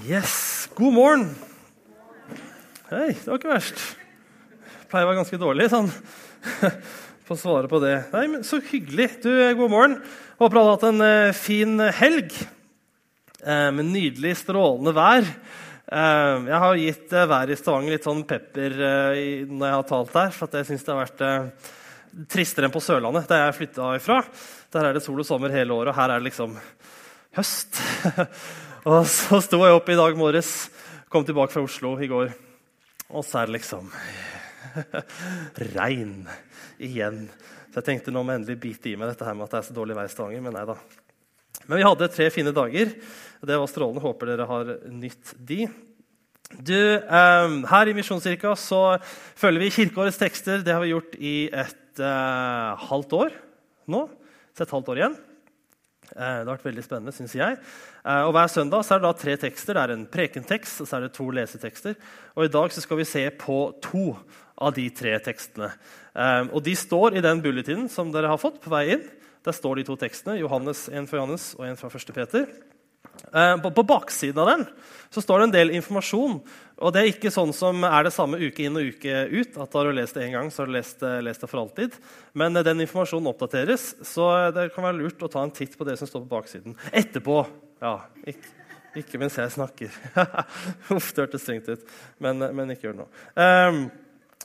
Yes. God morgen. Hei, det var ikke verst. Jeg pleier å være ganske dårlig sånn på å svare på det. Nei, men Så hyggelig. Du, God morgen. Håper alle har hatt en uh, fin helg uh, med nydelig, strålende vær. Uh, jeg har gitt været i Stavanger litt sånn pepper i, når jeg har talt her, For jeg syns det har vært tristere enn på Sørlandet, der jeg flytta ifra. Der er det sol og sommer hele året, og her er det liksom høst. Og så sto jeg opp i dag morges, kom tilbake fra Oslo i går, og så er det liksom regn igjen. Så jeg tenkte nå må jeg endelig bite i meg dette her med at det er så dårlig vei i Stavanger. Men nei da. Men vi hadde tre fine dager. Det var strålende. Håper dere har nytt de. Du, eh, her i Misjonskirka så følger vi kirkeårets tekster. Det har vi gjort i et eh, halvt år nå. Så et halvt år igjen. Eh, det har vært veldig spennende, syns jeg. Eh, og Hver søndag er det da tre tekster. Det er en prekentekst og så er det to lesetekster. Og I dag skal vi se på to av de tre tekstene. Eh, og De står i den bulletinen som dere har fått på vei inn. Der står de to tekstene. Johannes, En fra Johannes og en fra 1. Peter. På baksiden av den så står det en del informasjon. Og det er ikke sånn som er det samme uke inn og uke ut. at Har du lest det én gang, så har du lest, eh, lest, det for alltid. Men eh, den informasjonen oppdateres, så det kan være lurt å ta en titt på det som står på baksiden. Etterpå. Ja, ikke, ikke mens jeg snakker. Uff, det hørtes strengt ut. Men, eh, men, ikke gjør det nå. Um,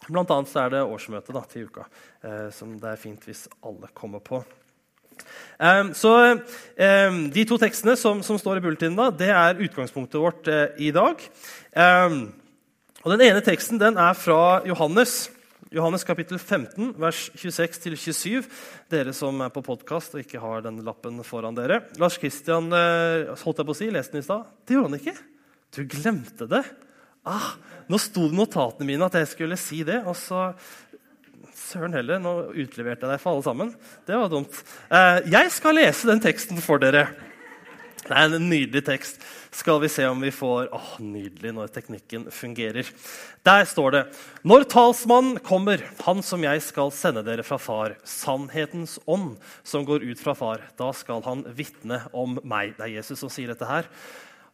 blant annet så er det årsmøte til uka, uh, som det er fint hvis alle kommer på. Um, så um, De to tekstene som, som står i bulletinen, det er utgangspunktet vårt uh, i dag. Um, og Den ene teksten den er fra Johannes. Johannes kapittel 15, vers 26-27. Dere som er på podkast og ikke har den lappen foran dere. Lars Kristian uh, holdt jeg på å si, leste den i stad. Det gjorde han ikke. Du glemte det. Ah, nå sto det notatene mine at jeg skulle si det. og så Søren heller, nå utleverte jeg deg for alle sammen. Det var dumt. Eh, jeg skal lese den teksten for dere. Det er en nydelig tekst. Skal vi se om vi får Åh, Nydelig når teknikken fungerer. Der står det Når talsmannen kommer, han som jeg skal sende dere fra far, sannhetens ånd som går ut fra far, da skal han vitne om meg. Det er Jesus som sier dette her.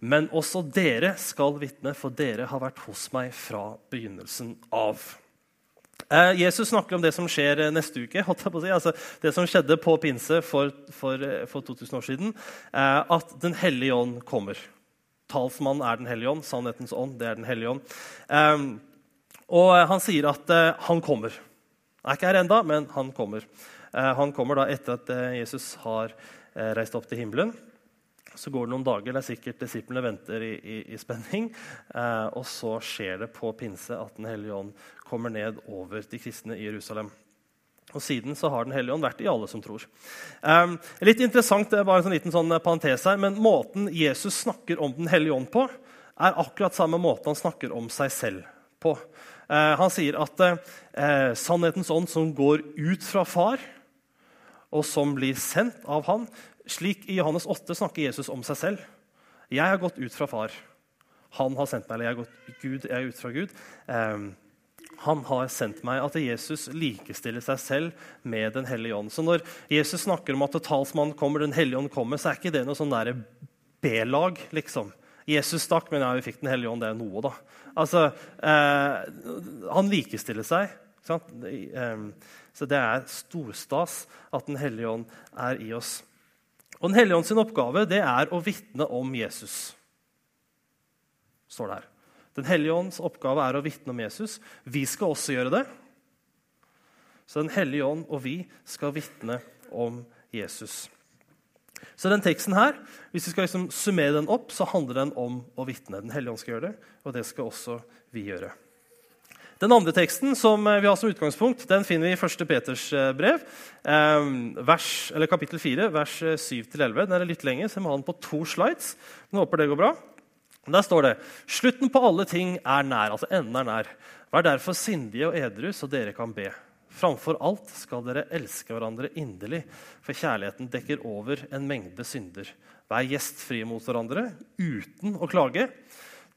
Men også dere skal vitne, for dere har vært hos meg fra begynnelsen av. Eh, Jesus snakker om det som skjer eh, neste uke. Si. Altså, det som skjedde på pinse for, for, eh, for 2000 år siden. At Den hellige ånd kommer. Talsmannen er Den hellige ånd. Sannhetens ånd det er Den hellige ånd. Og han sier at han kommer. Han er ikke her enda, men han kommer. Han kommer da etter at Jesus har reist opp til himmelen. Så går det noen dager, det er sikkert disiplene venter i, i, i spenning. Eh, og så skjer det på pinse at Den hellige ånd kommer ned over de kristne i Jerusalem. Og Siden så har Den hellige ånd vært i alle som tror. Eh, litt interessant, det er bare en sånn liten sånn parentes her, men Måten Jesus snakker om Den hellige ånd på, er akkurat samme måte han snakker om seg selv på. Eh, han sier at eh, sannhetens ånd som går ut fra far, og som blir sendt av han, slik I Johannes 8 snakker Jesus om seg selv. 'Jeg har gått ut fra far. Han har sendt meg.' Eller 'jeg har gått Gud, jeg er ut fra Gud.' Um, han har sendt meg. At Jesus likestiller seg selv med Den hellige ånd. Så når Jesus snakker om at talsmannen kommer, Den hellige ånd kommer, så er ikke det noe sånn B-lag. liksom. Jesus stakk, men ja, vi fikk Den hellige ånd. Det er noe, da. Altså, eh, Han likestiller seg. Um, så det er storstas at Den hellige ånd er i oss. Og Den hellige ånd sin oppgave det er å vitne om Jesus. står det her. Den hellige ånds oppgave er å vitne om Jesus. Vi skal også gjøre det. Så Den hellige ånd og vi skal vitne om Jesus. Så den teksten her, Hvis vi skal liksom summere den opp, så handler den om å vitne. Den hellige ånd skal gjøre det, og det skal også vi gjøre. Den andre teksten som eh, vi har som utgangspunkt, den finner vi i 1. Peters eh, brev, eh, vers, kapittel 4, vers 7-11. Den er litt lenger, så jeg må ha den på to slides. Men håper det går bra. Der står det slutten på alle ting er nær. altså enden er nær. Vær derfor sindige og edru, så dere kan be. Framfor alt skal dere elske hverandre inderlig, for kjærligheten dekker over en mengde synder. Vær gjestfrie mot hverandre uten å klage.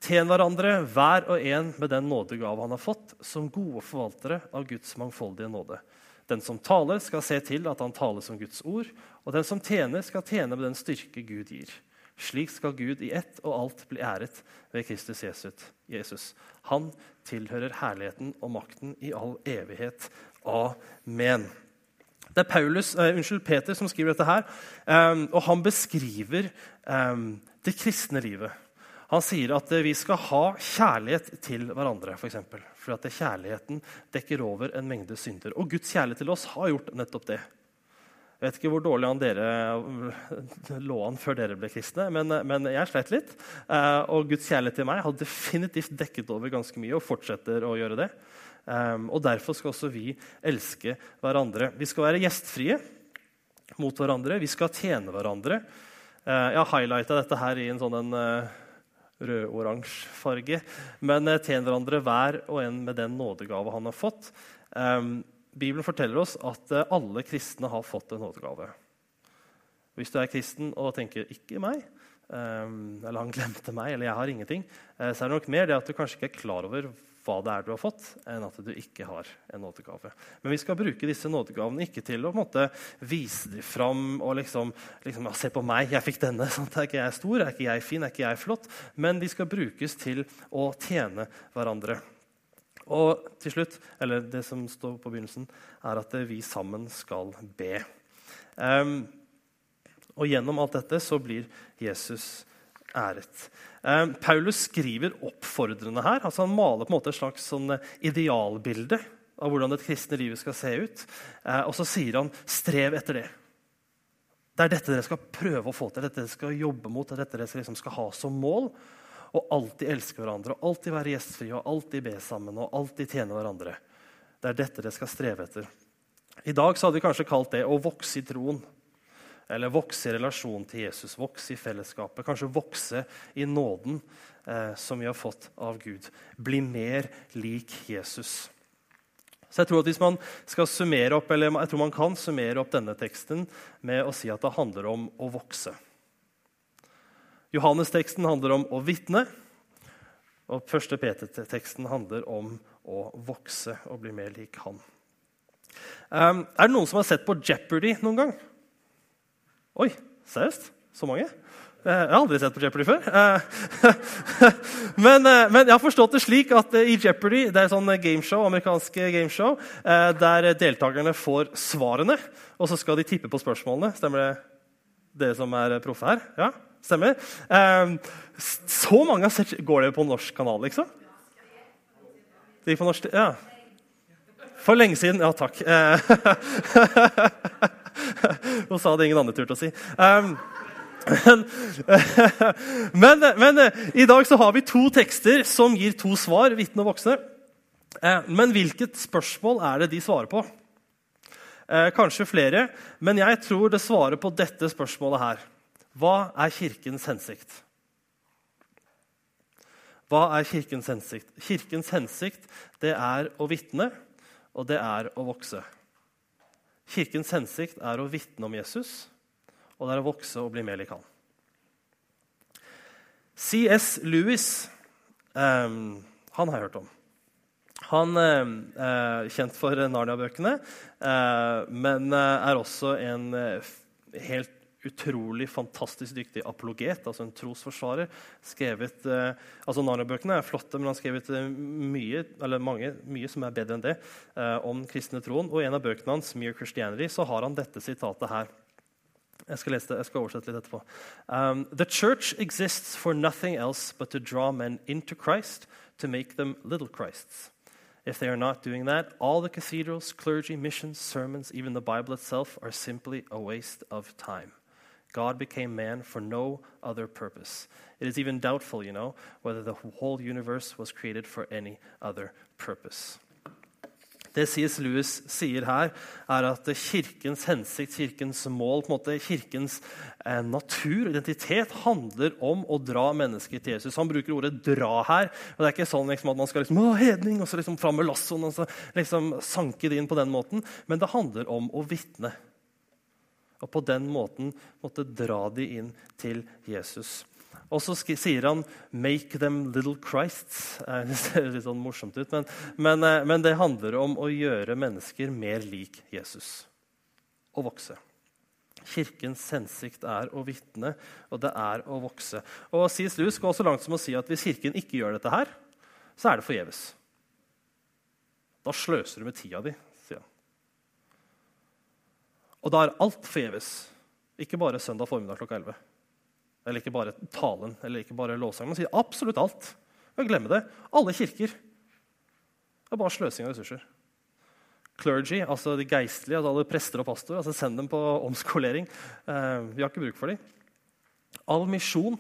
Tjen hverandre hver og en med den nådegave han har fått, som gode forvaltere av Guds mangfoldige nåde. Den som taler, skal se til at han taler som Guds ord, og den som tjener, skal tjene med den styrke Gud gir. Slik skal Gud i ett og alt bli æret ved Kristus Jesus. Han tilhører herligheten og makten i all evighet. Amen. Det er Paulus, uh, unnskyld, Peter som skriver dette her. Um, og han beskriver um, det kristne livet. Han sier at vi skal ha kjærlighet til hverandre. For, eksempel, for at kjærligheten dekker over en mengde synder. Og Guds kjærlighet til oss har gjort nettopp det. Jeg vet ikke hvor dårlig han dere lå an før dere ble kristne, men, men jeg sleit litt. Eh, og Guds kjærlighet til meg har definitivt dekket over ganske mye og fortsetter å gjøre det. Og Derfor skal også vi elske hverandre. Vi skal være gjestfrie mot hverandre. Vi skal tjene hverandre. Jeg har highlighta dette her i en sånn en, rød-oransje farge. Men uh, tjen hverandre hver og en med den nådegave han har fått. Um, Bibelen forteller oss at alle kristne har fått en nådegave. Hvis du er kristen og tenker 'ikke meg', um, eller 'han glemte meg', eller 'jeg har ingenting', så er det nok mer det at du kanskje ikke er klar over hva det er du har fått, enn at du ikke har en nådegave. Men vi skal bruke disse nådegavene ikke til å måte, vise dem fram og liksom, liksom ja, 'Se på meg, jeg fikk denne.' Sånn, er ikke jeg stor, er ikke jeg fin, er ikke jeg flott? Men de skal brukes til å tjene hverandre. Og til slutt, eller det som står på begynnelsen, er at vi sammen skal be. Um, og gjennom alt dette så blir Jesus æret. Eh, Paulus skriver oppfordrende her. altså Han maler på en måte et slags sånn eh, idealbilde av hvordan det kristne livet skal se ut. Eh, og så sier han 'strev etter det'. Det er dette dere skal prøve å få til, dette dere skal jobbe mot, det er dette dere liksom skal ha som mål. Og alltid elske hverandre, og alltid være gjestfrie, og alltid be sammen og alltid tjene hverandre. Det er dette dere skal streve etter. I dag så hadde vi kanskje kalt det å vokse i troen. Eller vokse i relasjon til Jesus, vokse i fellesskapet. Kanskje vokse i nåden eh, som vi har fått av Gud. Bli mer lik Jesus. Så jeg tror at Hvis man skal summere opp, eller jeg tror man kan summere opp denne teksten med å si at det handler om å vokse. Johannes-teksten handler om å vitne. Og første Peter-teksten handler om å vokse og bli mer lik han. Um, er det noen som har sett på Jeopardy noen gang? Oi, seriøst? Så mange? Eh, jeg har aldri sett på Jeopardy før. Eh, men, eh, men, jeg har forstått det slik at i Jeopardy det er sånn gameshow, amerikanske gameshow, der deltakerne får svarene, og så skal de tippe på spørsmålene. Stemmer det, dere som er proffe her? Ja, stemmer. Så mange har sett Går det på norsk kanal, liksom? Det gikk på norsk, ja. For lenge siden. Ja, takk. Nå sa det ingen andre turte å si. Um, men, men, i dag så har vi to tekster som gir to svar, vitne og voksne. Eh, men hvilket spørsmål er det de svarer på? Eh, kanskje flere, men jeg tror det svarer på dette spørsmålet her. Hva er Kirkens hensikt? Hva er Kirkens hensikt? Kirkens hensikt det er å vitne, og det er å vokse. Kirkens hensikt er å vitne om Jesus, og det er å vokse og bli mer lik han. C.S. Lewis um, han har jeg hørt om. Han er kjent for Narnia-bøkene, uh, men eh, er også en helt utrolig fantastisk dyktig apologet, altså en trosforsvarer. skrevet, eh, altså Narnia-bøkene er flotte, men han har skrevet eh, mye, eller mange, mye som er bedre enn det, eh, om kristne troen. Og i en av bøkene hans, 'Mere Christianity', så har han dette sitatet her. Jeg skal, lese det, jeg skal oversette litt etterpå. Um, The church exists for nothing else but to draw men into Christ, to make them little Christs. If they are not doing that, all the cathedrals, clergy, missions, sermons, even the Bible itself, are simply a waste of time. God became man for no other purpose. It is even doubtful, you know, whether the whole universe was created for any other purpose. Det C.S. Lewis sier her, er at kirkens hensikt, kirkens mål, på en måte, kirkens eh, natur og identitet handler om å dra mennesker til Jesus. Han bruker ordet 'dra' her. og Det er ikke sånn liksom, at man skal liksom, å, hedning, og så liksom fram med lassoen og så liksom sanke det inn på den måten. Men det handler om å vitne og på den måten måtte dra de inn til Jesus. Og så sier han 'make them little Christs'. Det ser litt sånn morsomt ut, men, men, eh, men, det handler om å gjøre mennesker mer lik Jesus. Og vokse. Kirkens hensikt er å vitne, og det er å vokse. Og C.S. Lewis går så langt som å si at hvis Kirken ikke gjør dette her, så er det forgjeves. Da sløser du med tida di. Og da er alt forgjeves. Ikke bare søndag formiddag klokka 11. Eller ikke bare talen eller ikke bare lovsangen. Man sier absolutt alt. Og glemme det. Alle kirker. Det er bare sløsing av ressurser clergy, altså de geistlige, altså alle prester og pastorer. altså Send dem på omskolering. Eh, vi har ikke bruk for dem. All misjon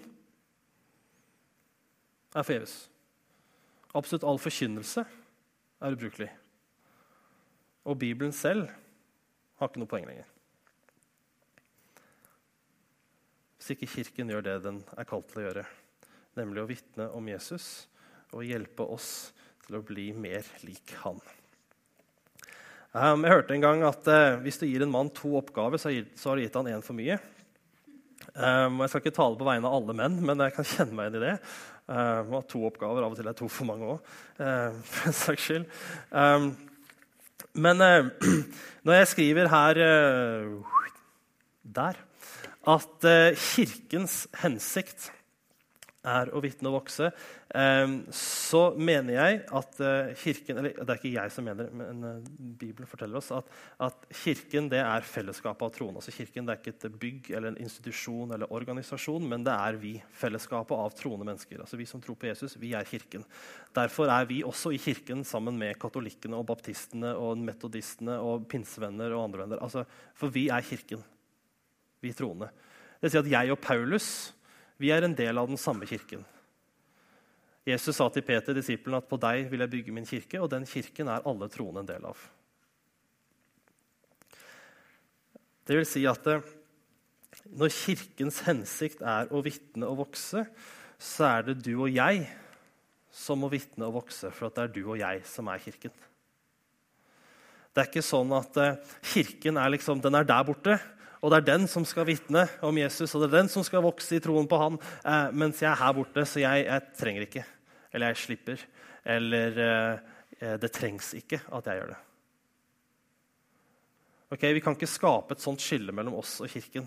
er forgjeves. Absolutt all forkynnelse er ubrukelig. Og Bibelen selv har ikke noe poeng lenger. Hvis ikke Kirken gjør det den er kalt til å gjøre, nemlig å vitne om Jesus og hjelpe oss til å bli mer lik han. Um, jeg hørte en gang at uh, hvis du gir en mann to oppgaver, så, har du gitt han én for mye. Um, jeg skal ikke tale på vegne av alle menn, men jeg kan kjenne meg inn i det. Og to oppgaver av og til er to for mange òg, uh, for en saks skyld. Men uh, når jeg skriver her uh, der at Kirkens hensikt er å vitne og vokse, ehm, så mener jeg at eh, Kirken Eller det er ikke jeg som mener men eh, Bibelen forteller oss at, at Kirken det er fellesskapet av troende. Altså kirken det er ikke et bygg eller en institusjon eller organisasjon, men det er vi, fellesskapet av troende mennesker. Altså Vi som tror på Jesus, vi er Kirken. Derfor er vi også i Kirken sammen med katolikkene og baptistene og metodistene og pinsevenner og andre venner. Altså, for vi er Kirken, vi troende. Det vil si at jeg og Paulus vi er en del av den samme kirken. Jesus sa til Peter, disippelen, at på deg vil jeg bygge min kirke, og den kirken er alle troende en del av. Det vil si at eh, når Kirkens hensikt er å vitne og vokse, så er det du og jeg som må vitne og vokse, for det er du og jeg som er Kirken. Det er ikke sånn at eh, Kirken er, liksom, er der borte, og det er den som skal vitne om Jesus, og det er den som skal vokse i troen på han, eh, mens jeg er her borte, så jeg, jeg, trenger ikke. Eller jeg slipper. Eller eh, det trengs ikke at jeg gjør det. Ok, Vi kan ikke skape et sånt skille mellom oss og Kirken.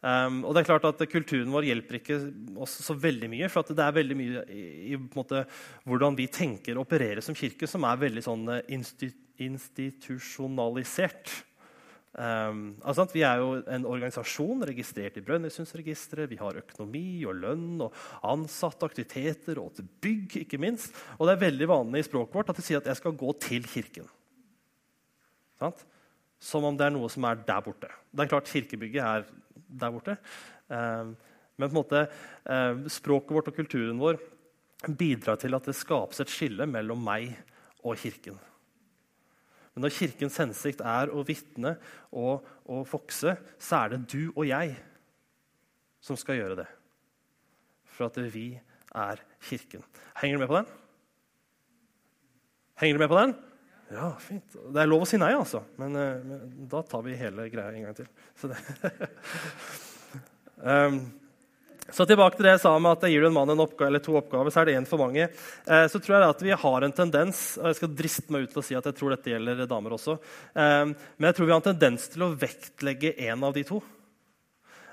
Um, og det er klart at Kulturen vår hjelper ikke oss så veldig mye. For det er veldig mye i, i måte, hvordan vi tenker og opererer som kirke, som er veldig sånn eh, institusjonalisert. Um, altså, vi er jo en organisasjon registrert i Brønnøysundregisteret. Vi har økonomi og lønn og ansatte, aktiviteter og til bygg. ikke minst. Og det er veldig vanlig i språket vårt at de sier at jeg skal gå til kirken. Sant? Som om det er noe som er der borte. Det er klart Kirkebygget er der borte. Um, men på en måte, um, språket vårt og kulturen vår bidrar til at det skapes et skille mellom meg og Kirken. Men når Kirkens hensikt er å vitne og, og vokse, så er det du og jeg som skal gjøre det. For at vi er Kirken. Henger du med på den? Henger du med på den? Ja, fint. Det er lov å si nei, altså. Men, eh, men da tar vi hele greia en gang til. Så um, Så tilbake til det jeg sa med at gir du en mann en oppgave, eller to oppgaver, så er det én for mange. Eh, så tror jeg at vi har en tendens og Jeg skal driste meg ut til å si at jeg tror dette gjelder damer også. Eh, men jeg tror vi har en tendens til å vektlegge én av de to.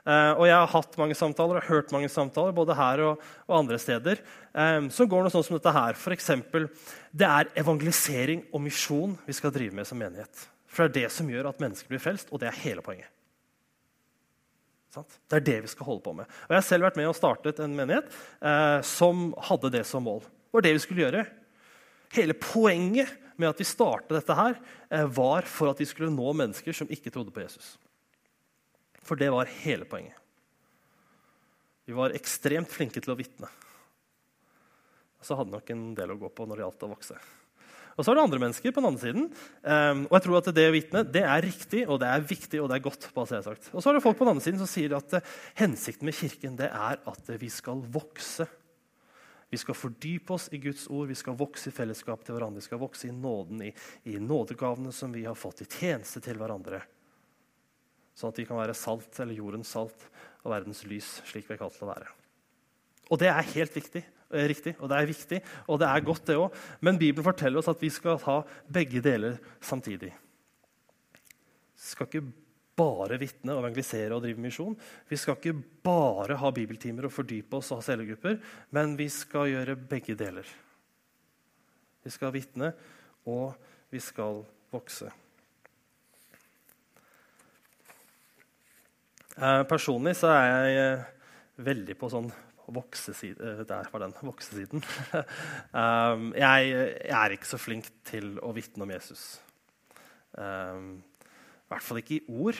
Eh, og jeg har hatt mange samtaler og hørt mange samtaler både her og, og andre steder som går noe sånn som dette her. Eksempel, det er evangelisering og misjon vi skal drive med som menighet. For det er det som gjør at mennesker blir frelst, og det er hele poenget. Det er det vi skal holde på med. Og Jeg har selv vært med og startet en menighet eh, som hadde det som mål. Det var det vi skulle gjøre. Hele poenget med at vi startet dette, her, eh, var for at vi skulle nå mennesker som ikke trodde på Jesus. For det var hele poenget. Vi var ekstremt flinke til å vitne. Så hadde nok en del å gå på når det gjaldt å vokse. Og så er det andre mennesker på den andre siden. Um, og jeg tror at det å vitne det er riktig og det er viktig og det er godt. på det sagt. Og så er det folk på den andre siden som sier at uh, hensikten med Kirken det er at uh, vi skal vokse. Vi skal fordype oss i Guds ord, vi skal vokse i fellesskap til hverandre. Vi skal vokse i nåden, i, i nådegavene som vi har fått, i tjeneste til hverandre. Sånn at vi kan være salt, eller jordens salt og verdens lys, slik vi er kalt til å være. Og det er helt viktig. Eh, riktig, og det er viktig, og det er godt, det òg. Men Bibelen forteller oss at vi skal ha begge deler samtidig. Vi skal ikke bare vitne, evangelisere og drive misjon. Vi skal ikke bare ha bibeltimer og fordype oss og ha cellegrupper, men vi skal gjøre begge deler. Vi skal vitne, og vi skal vokse. Eh, personlig så er jeg eh, veldig på sånn voksesiden eh, Der var den. Voksesiden. um, jeg, jeg, er ikke så flink til å vitne om Jesus. Um, I hvert fall ikke i ord.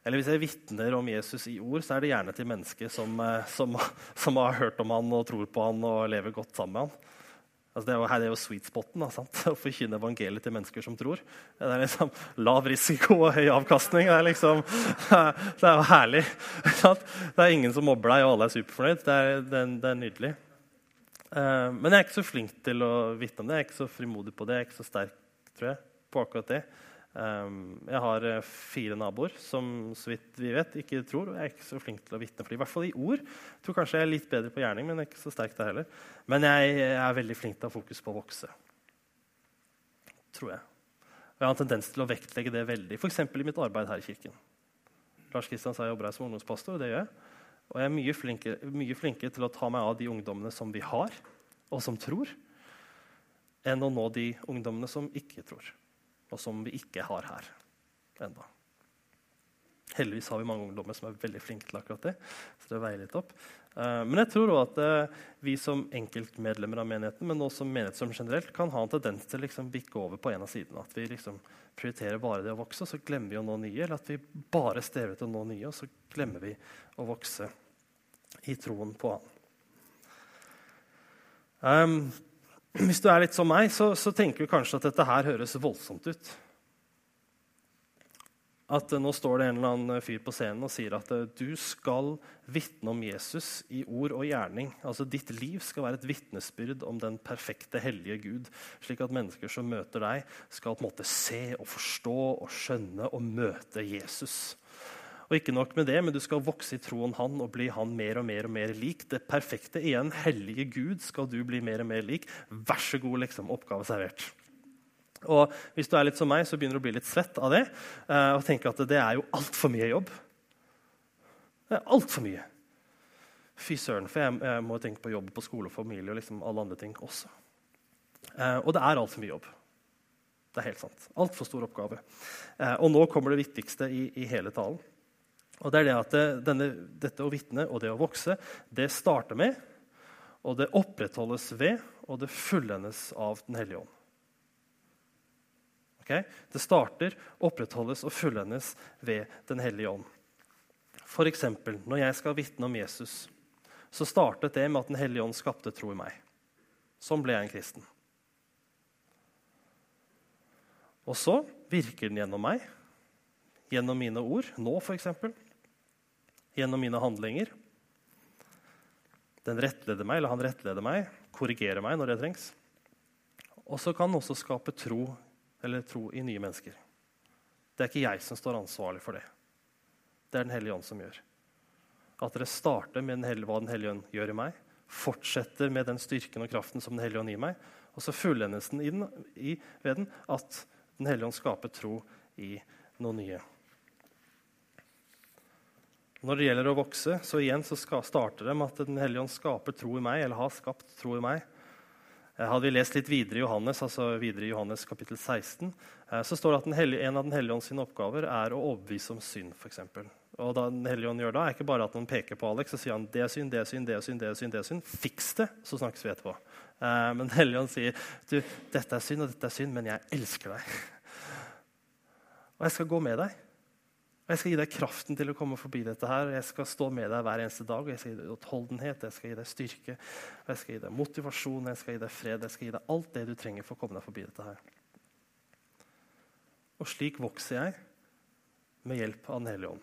Eller hvis jeg vitner om Jesus i ord, så er det gjerne til mennesker som, eh, som, som har hørt om han og tror på han og lever godt sammen med han. Altså det, er jo, her er jo sweet spoten da, å forkynne evangeliet til mennesker som tror. Det er liksom Lav risiko og høy avkastning. Det er, liksom, det er jo herlig. Det er ingen som mobber deg, og alle er superfornøyd. Det er, det er, det er nydelig. Eh, men jeg er ikke så flink til å vitne om det. Jeg er ikke så frimodig på det. Jeg er ikke så sterk tror jeg, på akkurat det. Um, jeg har uh, fire naboer som så vidt vi vet, ikke tror. og Jeg er ikke så flink til å vitne for dem. I hvert fall i ord. Jeg tror kanskje jeg er litt bedre på gjerning, men ikke så sterk der heller. Men jeg er veldig flink til å ha fokus på å vokse. Tror jeg. Og jeg har en tendens til å vektlegge det veldig, f.eks. i mitt arbeid her i kirken. Lars Kristian sa jeg jobber her som ungdomspastor, og det gjør jeg. Og jeg er mye flinkere, mye flinkere til å ta meg av de ungdommene som vi har, og som tror, enn å nå de ungdommene som ikke tror og som vi ikke har her enda. Heldigvis har vi mange ungdommer som er veldig flinke til akkurat det. så det veier litt opp. Uh, men jeg tror også at uh, vi som enkeltmedlemmer av menigheten, men også menighet som generelt, kan ha en tendens til å liksom, bikke over på en av sidene. At vi liksom, prioriterer bare det å vokse, og så glemmer vi å nå nye. Eller at vi bare strever etter å nå nye, og så glemmer vi å vokse i troen på Han. Um, hvis du er litt som meg, så, så, tenker du kanskje at dette her høres voldsomt ut. At Nå står det en eller annen fyr på scenen og sier at du skal vitne om Jesus i ord og gjerning. Altså Ditt liv skal være et vitnesbyrd om den perfekte, hellige Gud. Slik at mennesker som møter deg, skal på en måte se og forstå og skjønne og møte Jesus. Og ikke nok med det, men du skal vokse i troen han og bli han mer og mer og mer lik. Det perfekte igjen, hellige Gud, skal du bli mer og mer lik. Vær så god, liksom. Oppgave servert. Og Hvis du er litt som meg, så begynner du å bli litt svett av det. Eh, og tenker at det er jo altfor mye jobb. Det er altfor mye. Fy søren, for jeg, jeg, må tenke på jobb på skole og familie og liksom alle andre ting også. Eh, og det er altfor mye jobb. Det er helt sant. Altfor stor oppgave. Eh, og nå kommer det viktigste i, i hele talen. Og det er det at det, denne, Dette å vitne og det å vokse, det starter med, og det opprettholdes ved, og det fullendes av Den hellige ånd. Okay? Det starter, opprettholdes og fullendes ved Den hellige ånd. F.eks. når jeg skal vitne om Jesus, så startet det med at Den hellige ånd skapte tro i meg. Sånn ble jeg en kristen. Og så virker den gjennom meg, gjennom mine ord, nå f.eks gjennom mine handlinger. Den rettleder meg, eller han rettleder meg, korrigerer meg når det trengs. Og så kan den også skape tro eller tro i nye mennesker. Det er ikke jeg som står ansvarlig for det. Det er Den hellige ånd som gjør. At dere starter med den hva Den hellige ånd gjør i meg, fortsetter med den styrken og kraften som Den hellige ånd gir meg, og så fullendes den i den, i, ved den at Den hellige ånd skaper tro i noe nye. Når det gjelder å vokse, så igjen så starter det med at Den hellige ånd skaper tro i meg, eller har skapt tro i meg. Eh, hadde vi lest litt videre i Johannes, altså videre i Johannes kapittel 16, eh, så står det at hellige, en av Den hellige ånds oppgaver er å overbevise om synd. Eksempel. og da Den hellige ånd gjør da, er ikke bare at han peker på Alex og sier han, det er synd, det er synd, det er synd, det er synd, det er synd. Fiks det, så snakkes vi etterpå. Eh, men Den hellige ånd sier du, dette er synd, og dette er synd, men jeg elsker deg. Og jeg skal gå med deg. Jeg skal gi deg kraften til å komme forbi dette. her, Jeg skal stå med deg hver eneste dag. Jeg skal gi deg utholdenhet, jeg skal gi deg styrke, jeg skal gi deg motivasjon, jeg skal gi deg fred. Jeg skal gi deg alt det du trenger for å komme deg forbi dette. her. Og slik vokser jeg med hjelp av Den hellige ånd.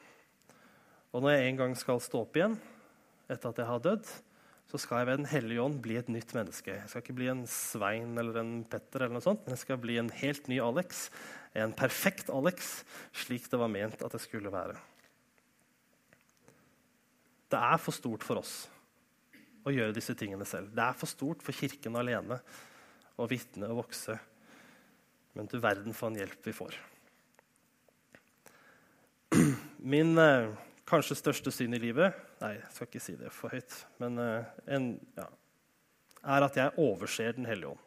Og når jeg en gang skal stå opp igjen etter at jeg har dødd, så skal jeg ved Den hellige ånd bli et nytt menneske. Jeg skal ikke bli en Svein eller en Petter, eller noe sånt, men jeg skal bli en helt ny Alex en perfekt Alex, slik det var ment at det skulle være. Det er for stort for oss å gjøre disse tingene selv. Det er for stort for Kirken alene å vitne og vokse. Men du verden for en hjelp vi får. min eh, kanskje største synd i livet Nei, jeg skal ikke si det for høyt. Men eh, en, ja, er at jeg overser Den hellige ånd.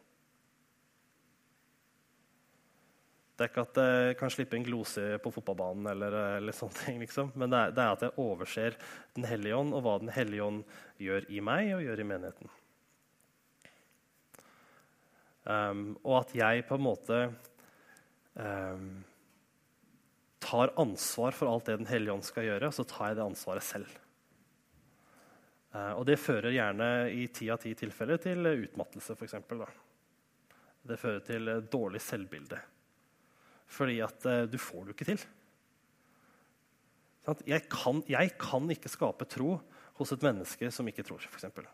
Det er ikke at jeg kan slippe en glose på fotballbanen, eller, eller sånne ting, liksom. men det er, det er, at jeg overser Den hellige ånd og hva Den hellige ånd gjør i meg og gjør i menigheten. Um, og at jeg på en måte um, tar ansvar for alt det Den hellige ånd skal gjøre, så tar jeg det ansvaret selv. Uh, og det fører gjerne i ti av ti tilfeller til utmattelse, f.eks. Det fører til dårlig selvbilde. Fordi at uh, du får det jo ikke til. Jeg kan, jeg kan, ikke skape tro hos et menneske som ikke tror. Eksempel.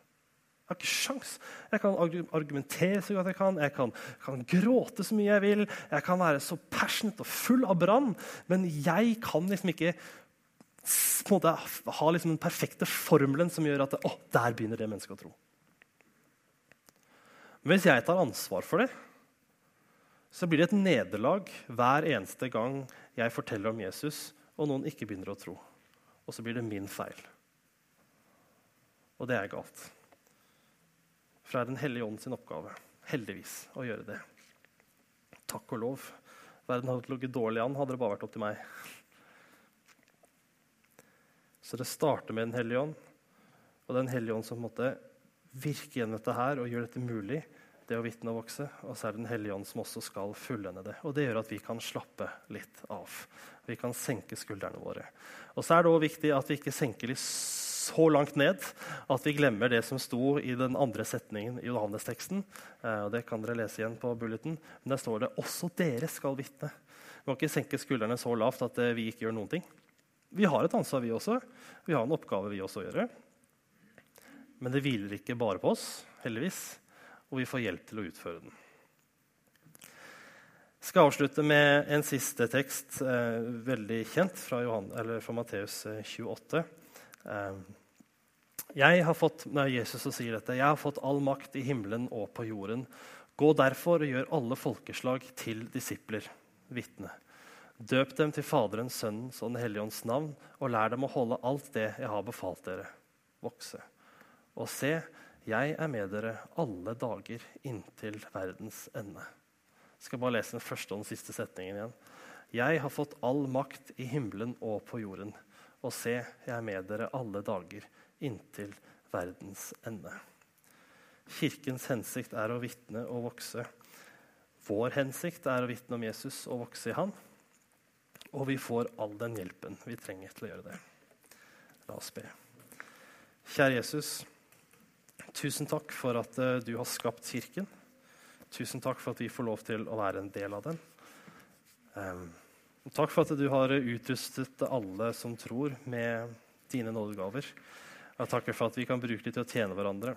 Jeg har ikke sjans. Jeg kan argumentere så godt jeg kan, jeg kan, kan gråte så mye jeg vil, jeg kan være så passionate og full av brann, men jeg kan liksom ikke måte, ha liksom den perfekte formelen som gjør at å, der begynner det mennesket å tro. Men hvis jeg tar ansvar for det, så blir det et nederlag hver eneste gang jeg forteller om Jesus, og noen ikke begynner å tro. Og så blir det min feil. Og det er galt. For det er Den hellige ånd sin oppgave, heldigvis, å gjøre det. Takk og lov. Verden hadde ligget dårlig an, hadde det bare vært opp til meg. Så det starter med Den hellige ånd, og Den hellige ånd som måtte virke gjennom dette her og gjøre dette mulig det å vitne og vokse. Og så er det Den hellige ånd som også skal fullende det. Og det gjør at vi kan slappe litt av. Vi kan senke skuldrene våre. Og så er det også viktig at vi ikke senker litt så langt ned at vi glemmer det som sto i den andre setningen i Johannes-teksten. Eh, og det kan dere lese igjen på bulleten. Men der står det også dere skal vitne. Vi må ikke senke skuldrene så lavt at eh, vi ikke gjør noen ting. Vi har et ansvar, vi også. Vi har en oppgave, vi også, å gjøre. Men det hviler ikke bare på oss, heldigvis og vi får hjelp til å utføre den. Jeg skal avslutte med en siste tekst, eh, veldig kjent, fra, Johan, fra Matteus 28. Eh, eh, jeg har fått, nei, Jesus sier dette, jeg har fått all makt i himmelen og på jorden. Gå derfor og gjør alle folkeslag til disipler, vitne. Døp dem til Faderens, Sønnens og Den hellige ånds navn, og lær dem å holde alt det jeg har befalt dere. Vokse. Og se, jeg er med dere alle dager inntil verdens ende. Jeg skal bare lese den første og den siste setningen igjen. Jeg har fått all makt i himmelen og på jorden. Og se, jeg er med dere alle dager inntil verdens ende. Kirkens hensikt er å vitne og vokse. Vår hensikt er å vitne om Jesus og vokse i Han. Og vi får all den hjelpen vi trenger til å gjøre det. La oss be. Kjære Jesus. Tusen takk for at uh, du har skapt Kirken. Tusen takk for at vi får lov til å være en del av den. Um, takk for at du har utrustet alle som tror, med dine nådegaver. Jeg takker for at vi kan bruke dem til å tjene hverandre.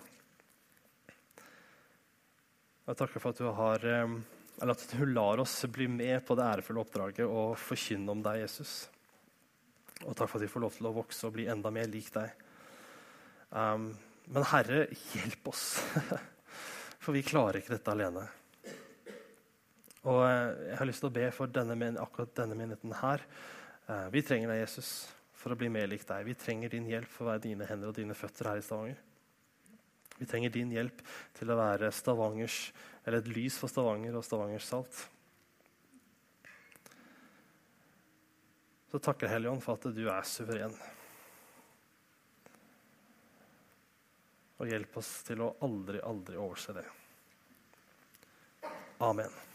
Jeg takker for at du, har, um, at du lar oss bli med på det ærefulle oppdraget og forkynne om deg, Jesus. Og takk for at vi får lov til å vokse og bli enda mer lik deg. Um, men Herre, hjelp oss. For vi klarer ikke dette alene. Og eh, jeg har lyst til å be for denne, akkurat denne menigheten her. Eh, vi trenger deg, Jesus, for å bli mer lik deg. Vi trenger din hjelp for å være dine hender og dine føtter her i Stavanger. Vi trenger din hjelp til å være Stavangers, eller et lys for Stavanger og Stavangers salt. Så takker Helligånd for at du er suveren. Og hjelp oss til å aldri, aldri overse det. Amen.